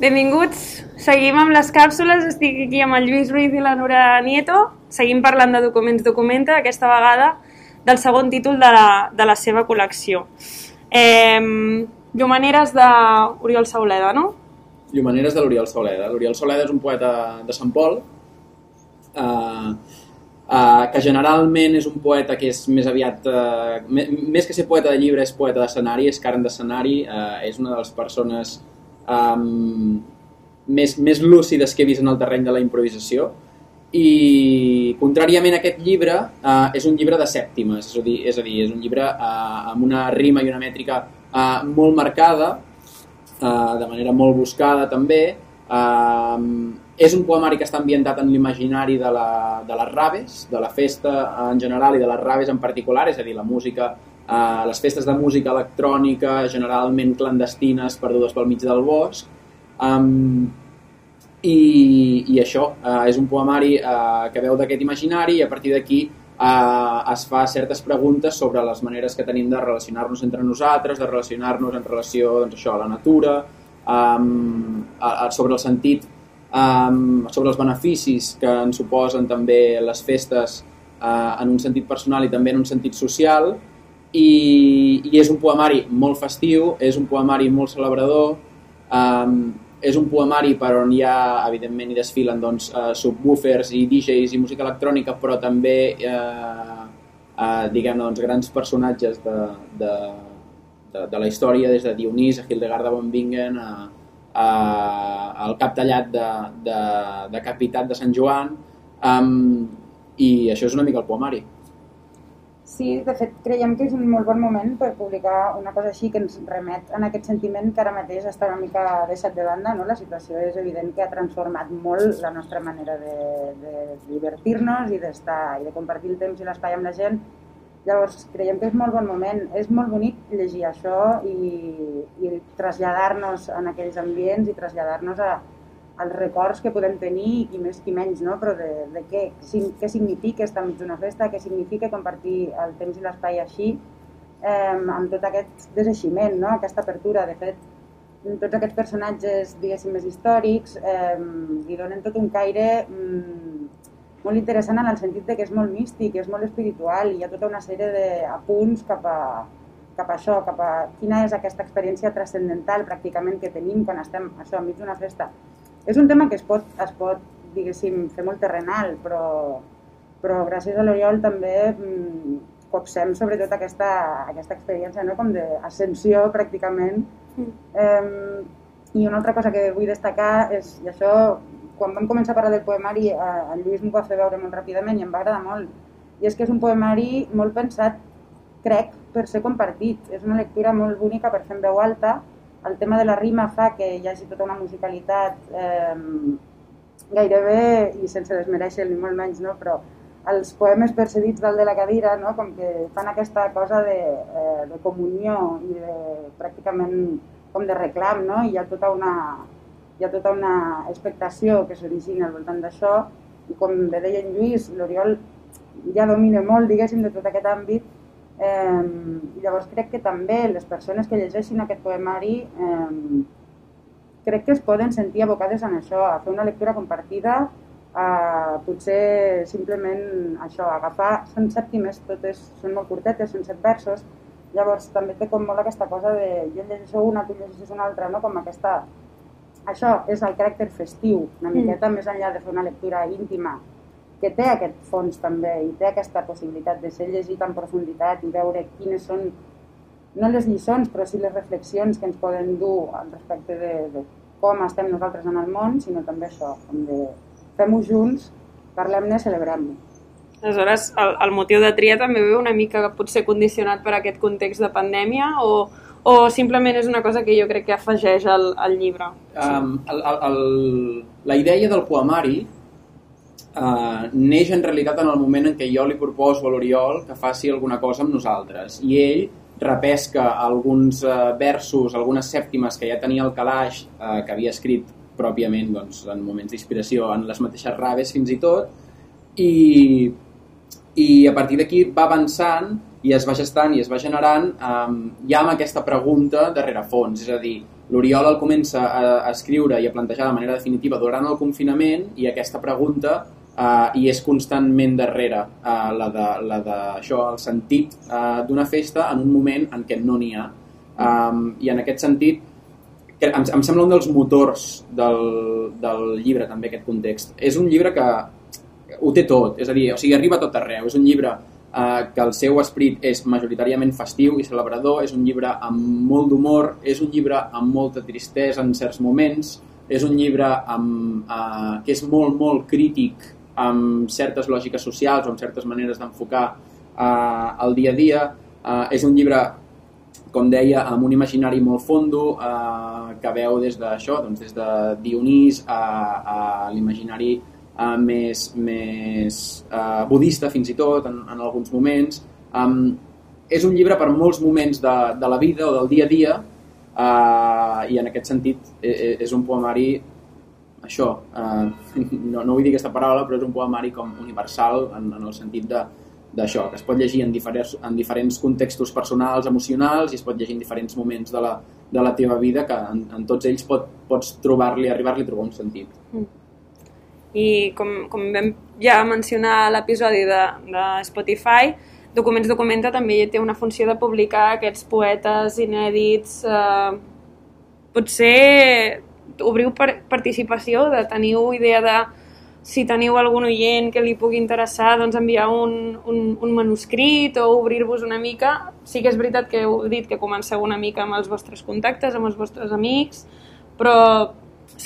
Benvinguts. Seguim amb les càpsules. Estic aquí amb el Lluís Ruiz i la Nora Nieto. Seguim parlant de Documents Documenta, aquesta vegada del segon títol de la, de la seva col·lecció. Eh, Llumaneres d'Oriol Sauleda, no? Llumaneres de l'Oriol Sauleda. L'Oriol Sauleda és un poeta de Sant Pol, eh, eh, que generalment és un poeta que és més aviat, eh, més que ser poeta de llibre, és poeta d'escenari, és carn d'escenari, eh, és una de les persones um, més, més lúcides que he vist en el terreny de la improvisació. I contràriament a aquest llibre uh, és un llibre de sèptimes, és a dir, és, a dir, és un llibre uh, amb una rima i una mètrica uh, molt marcada, uh, de manera molt buscada també, uh, és un poemari que està ambientat en l'imaginari de, la, de les raves, de la festa en general i de les raves en particular, és a dir, la música uh, les festes de música electrònica, generalment clandestines, perdudes pel mig del bosc. Um, i, I això uh, és un poemari uh, que veu d'aquest imaginari i a partir d'aquí uh, es fa certes preguntes sobre les maneres que tenim de relacionar-nos entre nosaltres, de relacionar-nos en relació doncs, això, a la natura, um, a, a, sobre el sentit, um, sobre els beneficis que ens suposen també les festes uh, en un sentit personal i també en un sentit social, i, i és un poemari molt festiu, és un poemari molt celebrador, um, és un poemari per on hi ha, evidentment, hi desfilen doncs, uh, subwoofers i DJs i música electrònica, però també, uh, uh, diguem doncs, grans personatges de, de, de, de la història, des de Dionís a Hildegard de von Bingen, a, a, al cap tallat de, de, de Capitat de Sant Joan, um, i això és una mica el poemari. Sí, de fet, creiem que és un molt bon moment per publicar una cosa així que ens remet en aquest sentiment que ara mateix està una mica deixat de banda. No? La situació és evident que ha transformat molt la nostra manera de, de divertir-nos i i de compartir el temps i l'espai amb la gent. Llavors, creiem que és molt bon moment. És molt bonic llegir això i, i traslladar-nos en aquells ambients i traslladar-nos a, els records que podem tenir, i més qui menys, no? però de, de què, què significa estar enmig d'una festa, què significa compartir el temps i l'espai així, eh, amb tot aquest deseiximent, no? aquesta apertura. De fet, tots aquests personatges, diguéssim, més històrics, eh, li donen tot un caire mm, molt interessant en el sentit de que és molt místic, és molt espiritual, i hi ha tota una sèrie d'apunts cap a, cap a això, cap a quina és aquesta experiència transcendental pràcticament que tenim quan estem això, enmig d'una festa és un tema que es pot, es pot diguéssim, fer molt terrenal, però, però gràcies a l'Oriol també mm, copsem sobretot aquesta, aquesta experiència no? com d'ascensió pràcticament. Mm. Eh, I una altra cosa que vull destacar és, i això, quan vam començar a parlar del poemari, eh, en Lluís m'ho va fer veure molt ràpidament i em va agradar molt, i és que és un poemari molt pensat, crec, per ser compartit. És una lectura molt bonica per fer en veu alta, el tema de la rima fa que hi hagi tota una musicalitat eh, gairebé, i sense desmereixer ni molt menys, no? però els poemes percedits dalt de la cadira, no? com que fan aquesta cosa de, eh, de comunió i de, pràcticament com de reclam, no? i hi ha tota una, hi ha tota una expectació que s'origina al voltant d'això, i com bé deia en Lluís, l'Oriol ja domina molt, diguéssim, de tot aquest àmbit, Eh, llavors crec que també les persones que llegeixin aquest poemari eh, crec que es poden sentir abocades en això, a fer una lectura compartida, a potser simplement això, agafar, són sèptimes, totes són molt curtetes, són set versos, llavors també té com molt aquesta cosa de jo llegeixo una, tu llegeixes una altra, no? com aquesta... Això és el caràcter festiu, una mm. miqueta mm. més enllà de fer una lectura íntima, que té aquest fons també i té aquesta possibilitat de ser llegit en profunditat i veure quines són, no les lliçons, però sí les reflexions que ens poden dur al respecte de, de com estem nosaltres en el món, sinó també això, com de fem-ho junts, parlem-ne, celebrem-ho. Aleshores, el, el motiu de tria també ve una mica potser condicionat per aquest context de pandèmia o, o simplement és una cosa que jo crec que afegeix al, al llibre? Um, el, el, el, la idea del poemari eh, neix en realitat en el moment en què jo li proposo a l'Oriol que faci alguna cosa amb nosaltres. I ell repesca alguns eh, versos, algunes sèptimes que ja tenia el calaix, eh, que havia escrit pròpiament doncs, en moments d'inspiració en les mateixes raves fins i tot i, i a partir d'aquí va avançant i es va gestant i es va generant um, ja amb aquesta pregunta darrere fons, és a dir, l'Oriol el comença a escriure i a plantejar de manera definitiva durant el confinament i aquesta pregunta uh, i és constantment darrere uh, la, de, la de això, el sentit uh, d'una festa en un moment en què no n'hi ha. Um, I en aquest sentit, que em, em sembla un dels motors del, del llibre també aquest context. És un llibre que ho té tot, és a dir, o sigui, arriba a tot arreu. És un llibre eh, que el seu esperit és majoritàriament festiu i celebrador, és un llibre amb molt d'humor, és un llibre amb molta tristesa en certs moments, és un llibre amb, eh, que és molt, molt crític amb certes lògiques socials o amb certes maneres d'enfocar eh, el dia a dia. Eh, és un llibre, com deia, amb un imaginari molt fondo eh, que veu des d'això, doncs des de Dionís a, a l'imaginari uh, més, més uh, budista fins i tot en, en alguns moments. Um, és un llibre per molts moments de, de la vida o del dia a dia uh, i en aquest sentit és, e, és un poemari això, uh, no, no vull dir aquesta paraula, però és un poemari com universal en, en el sentit de d'això, que es pot llegir en diferents, en diferents contextos personals, emocionals, i es pot llegir en diferents moments de la, de la teva vida, que en, en tots ells pot, pots trobar-li, arribar-li a trobar un sentit. Mm i com, com vam ja mencionar l'episodi de, de Spotify, Documents Documenta també té una funció de publicar aquests poetes inèdits, eh, potser obriu per participació, de teniu idea de si teniu algun oient que li pugui interessar, doncs enviar un, un, un manuscrit o obrir-vos una mica. Sí que és veritat que heu dit que comenceu una mica amb els vostres contactes, amb els vostres amics, però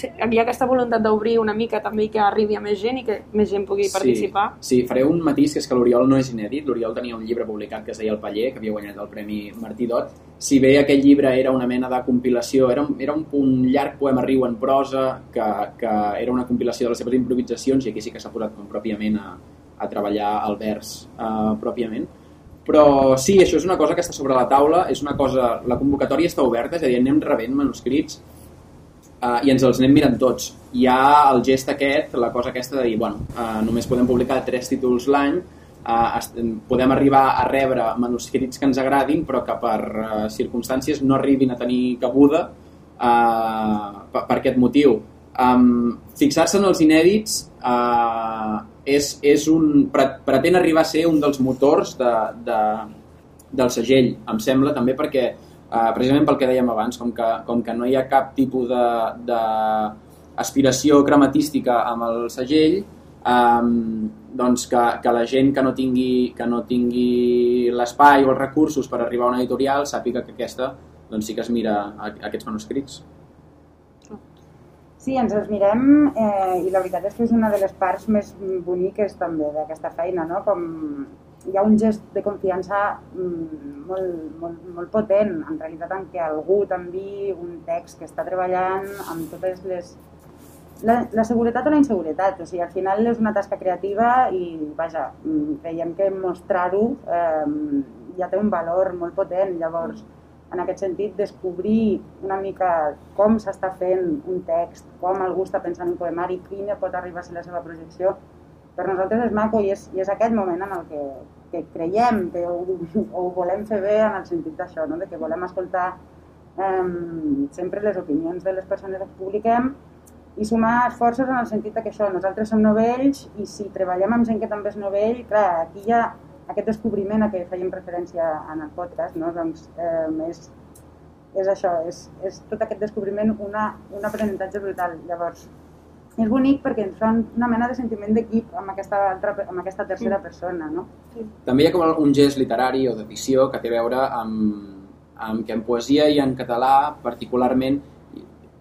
hi ha aquesta voluntat d'obrir una mica també que arribi a més gent i que més gent pugui participar. Sí, sí faré un matís, que és que l'Oriol no és inèdit. L'Oriol tenia un llibre publicat que es deia El Paller, que havia guanyat el Premi Martí Dot. Si bé aquell llibre era una mena de compilació, era un, era un, un llarg poema riu en prosa, que, que era una compilació de les seves improvisacions, i aquí sí que s'ha posat com pròpiament a, a treballar el vers uh, pròpiament. Però sí, això és una cosa que està sobre la taula, és una cosa, la convocatòria està oberta, és a dir, anem rebent manuscrits, uh, i ens els anem mirant tots. Hi ha el gest aquest, la cosa aquesta de dir, bueno, uh, només podem publicar tres títols l'any, uh, podem arribar a rebre manuscrits que ens agradin, però que per uh, circumstàncies no arribin a tenir cabuda uh, per, per aquest motiu. Um, Fixar-se en els inèdits uh, és, és un, pretén arribar a ser un dels motors de, de, del segell, em sembla, també perquè Uh, precisament pel que dèiem abans, com que, com que no hi ha cap tipus de, de aspiració crematística amb el segell, um, doncs que, que la gent que no tingui, que no tingui l'espai o els recursos per arribar a una editorial sàpiga que aquesta doncs sí que es mira aquests manuscrits. Sí, ens els mirem eh, i la veritat és que és una de les parts més boniques també d'aquesta feina, no? com hi ha un gest de confiança mm, molt, molt, molt potent, en realitat en què algú t'enviï un text que està treballant amb totes les... La, la seguretat o la inseguretat, o sigui, al final és una tasca creativa i, vaja, mm, creiem que mostrar-ho eh, ja té un valor molt potent, llavors, en aquest sentit, descobrir una mica com s'està fent un text, com algú està pensant un poemari, quina pot arribar a ser la seva projecció, per nosaltres és maco i és, i és aquest moment en el que, que creiem que ho, ho volem fer bé en el sentit d'això, no? de que volem escoltar eh, sempre les opinions de les persones que publiquem i sumar esforços en el sentit que això, nosaltres som novells i si treballem amb gent que també és novell, clar, aquí hi ha aquest descobriment a què fèiem referència en el podcast, no? doncs eh, és, és això, és, és tot aquest descobriment una, un aprenentatge brutal. Llavors, és bonic perquè ens fa una mena de sentiment d'equip amb, aquesta altra, amb aquesta tercera persona, no? Sí. També hi ha com un gest literari o d'edició que té a veure amb, amb que en poesia i en català particularment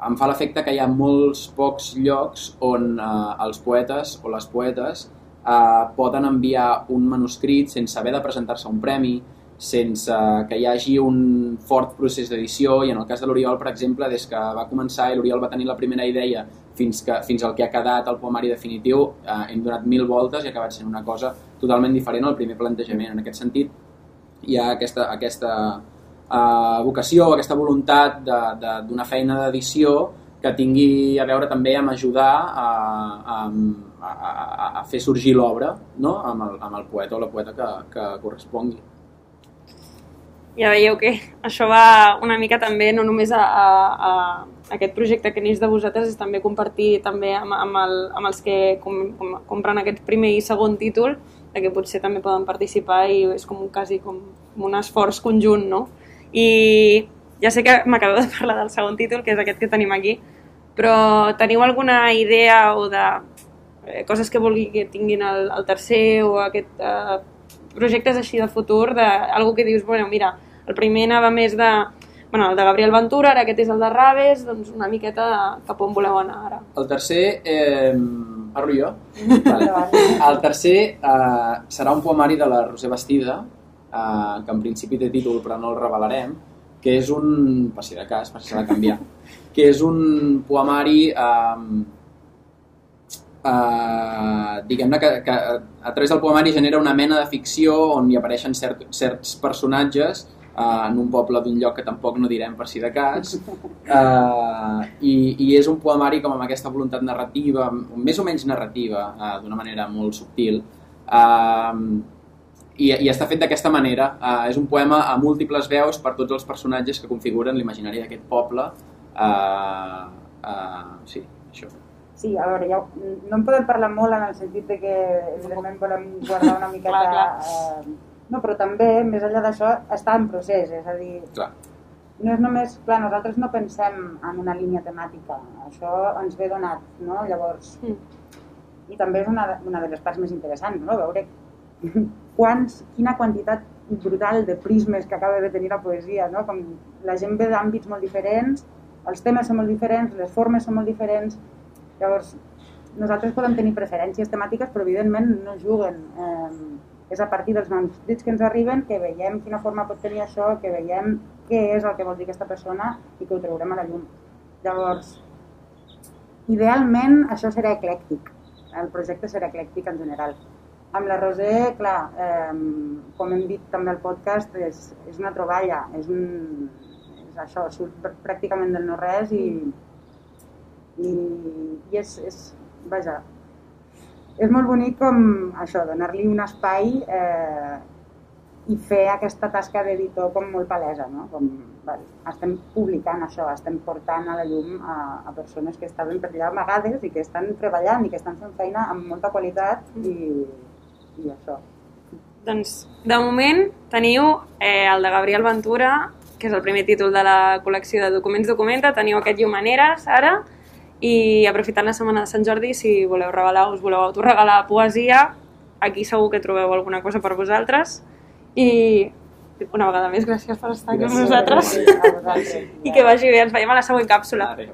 em fa l'efecte que hi ha molts pocs llocs on eh, els poetes o les poetes eh, poden enviar un manuscrit sense haver de presentar-se a un premi, sense que hi hagi un fort procés d'edició i en el cas de l'Oriol, per exemple, des que va començar i l'Oriol va tenir la primera idea fins, que, fins al que ha quedat el poemari definitiu, eh, hem donat mil voltes i ha acabat sent una cosa totalment diferent al primer plantejament. En aquest sentit, hi ha aquesta, aquesta eh, vocació, aquesta voluntat d'una feina d'edició que tingui a veure també amb ajudar a, a, a, a fer sorgir l'obra no? amb, el, amb el poeta o la poeta que, que correspongui. Ja veieu que això va una mica també no només a, a, a aquest projecte que neix de vosaltres, és també compartir també amb, amb, el, amb els que com, com, compren aquest primer i segon títol, que potser també poden participar i és com quasi com un esforç conjunt, no? I ja sé que m'acabo de parlar del segon títol, que és aquest que tenim aquí, però teniu alguna idea o de eh, coses que vulgui que tinguin el, el tercer o aquest eh, projectes així de futur, de algo que dius, bueno, mira, el primer anava més de bueno, el de Gabriel Ventura, ara aquest és el de Raves, doncs una miqueta cap on voleu anar ara. El tercer, eh, parlo jo? Vale. El tercer eh, serà un poemari de la Roser Bastida, eh, que en principi té títol però no el revelarem, que és un, per si de cas, per si s'ha de canviar, que és un poemari eh, eh, diguem-ne que, que a través del poemari genera una mena de ficció on hi apareixen cert, certs personatges uh, en un poble d'un lloc que tampoc no direm per si de cas. Uh, i, i és un poemari com amb aquesta voluntat narrativa més o menys narrativa uh, d'una manera molt subtil. Uh, i, i està fet d'aquesta manera. Uh, és un poema a múltiples veus per tots els personatges que configuren l'imaginari d'aquest poble. Uh, uh, sí, això Sí, a veure, ja, no en podem parlar molt en el sentit de que evidentment volem guardar una miqueta... clar, clar. Eh, no, però també, més enllà d'això, està en procés, és a dir... Clar. No és només... Clar, nosaltres no pensem en una línia temàtica, això ens ve donat, no? Llavors... Mm. I també és una, una de les parts més interessants, no? Veure quants, quina quantitat brutal de prismes que acaba de tenir la poesia, no? Com la gent ve d'àmbits molt diferents, els temes són molt diferents, les formes són molt diferents, llavors nosaltres podem tenir preferències temàtiques, però evidentment no juguen. Eh, és a partir dels manuscrits que ens arriben que veiem quina forma pot tenir això, que veiem què és el que vol dir aquesta persona i que ho traurem a la llum. Llavors, idealment això serà eclèctic, el projecte serà eclèctic en general. Amb la Roser, clar, eh, com hem dit també al podcast, és, és una troballa, és, un, és això, surt pràcticament del no-res i, i, i és, és, vaja, és molt bonic com això, donar-li un espai eh, i fer aquesta tasca d'editor com molt palesa, no? Com, vale, estem publicant això, estem portant a la llum a, a persones que estaven per allà amagades i que estan treballant i que estan fent feina amb molta qualitat i, i això. Doncs, de moment, teniu eh, el de Gabriel Ventura, que és el primer títol de la col·lecció de Documents Documenta, teniu aquest Llumaneres, ara, i aprofitant la setmana de Sant Jordi, si voleu regalar, us voleu autorregalar poesia, aquí segur que trobeu alguna cosa per vosaltres. I una vegada més, gràcies per estar gràcies amb nosaltres. I que vagi bé, ens veiem a la següent càpsula. Adéu.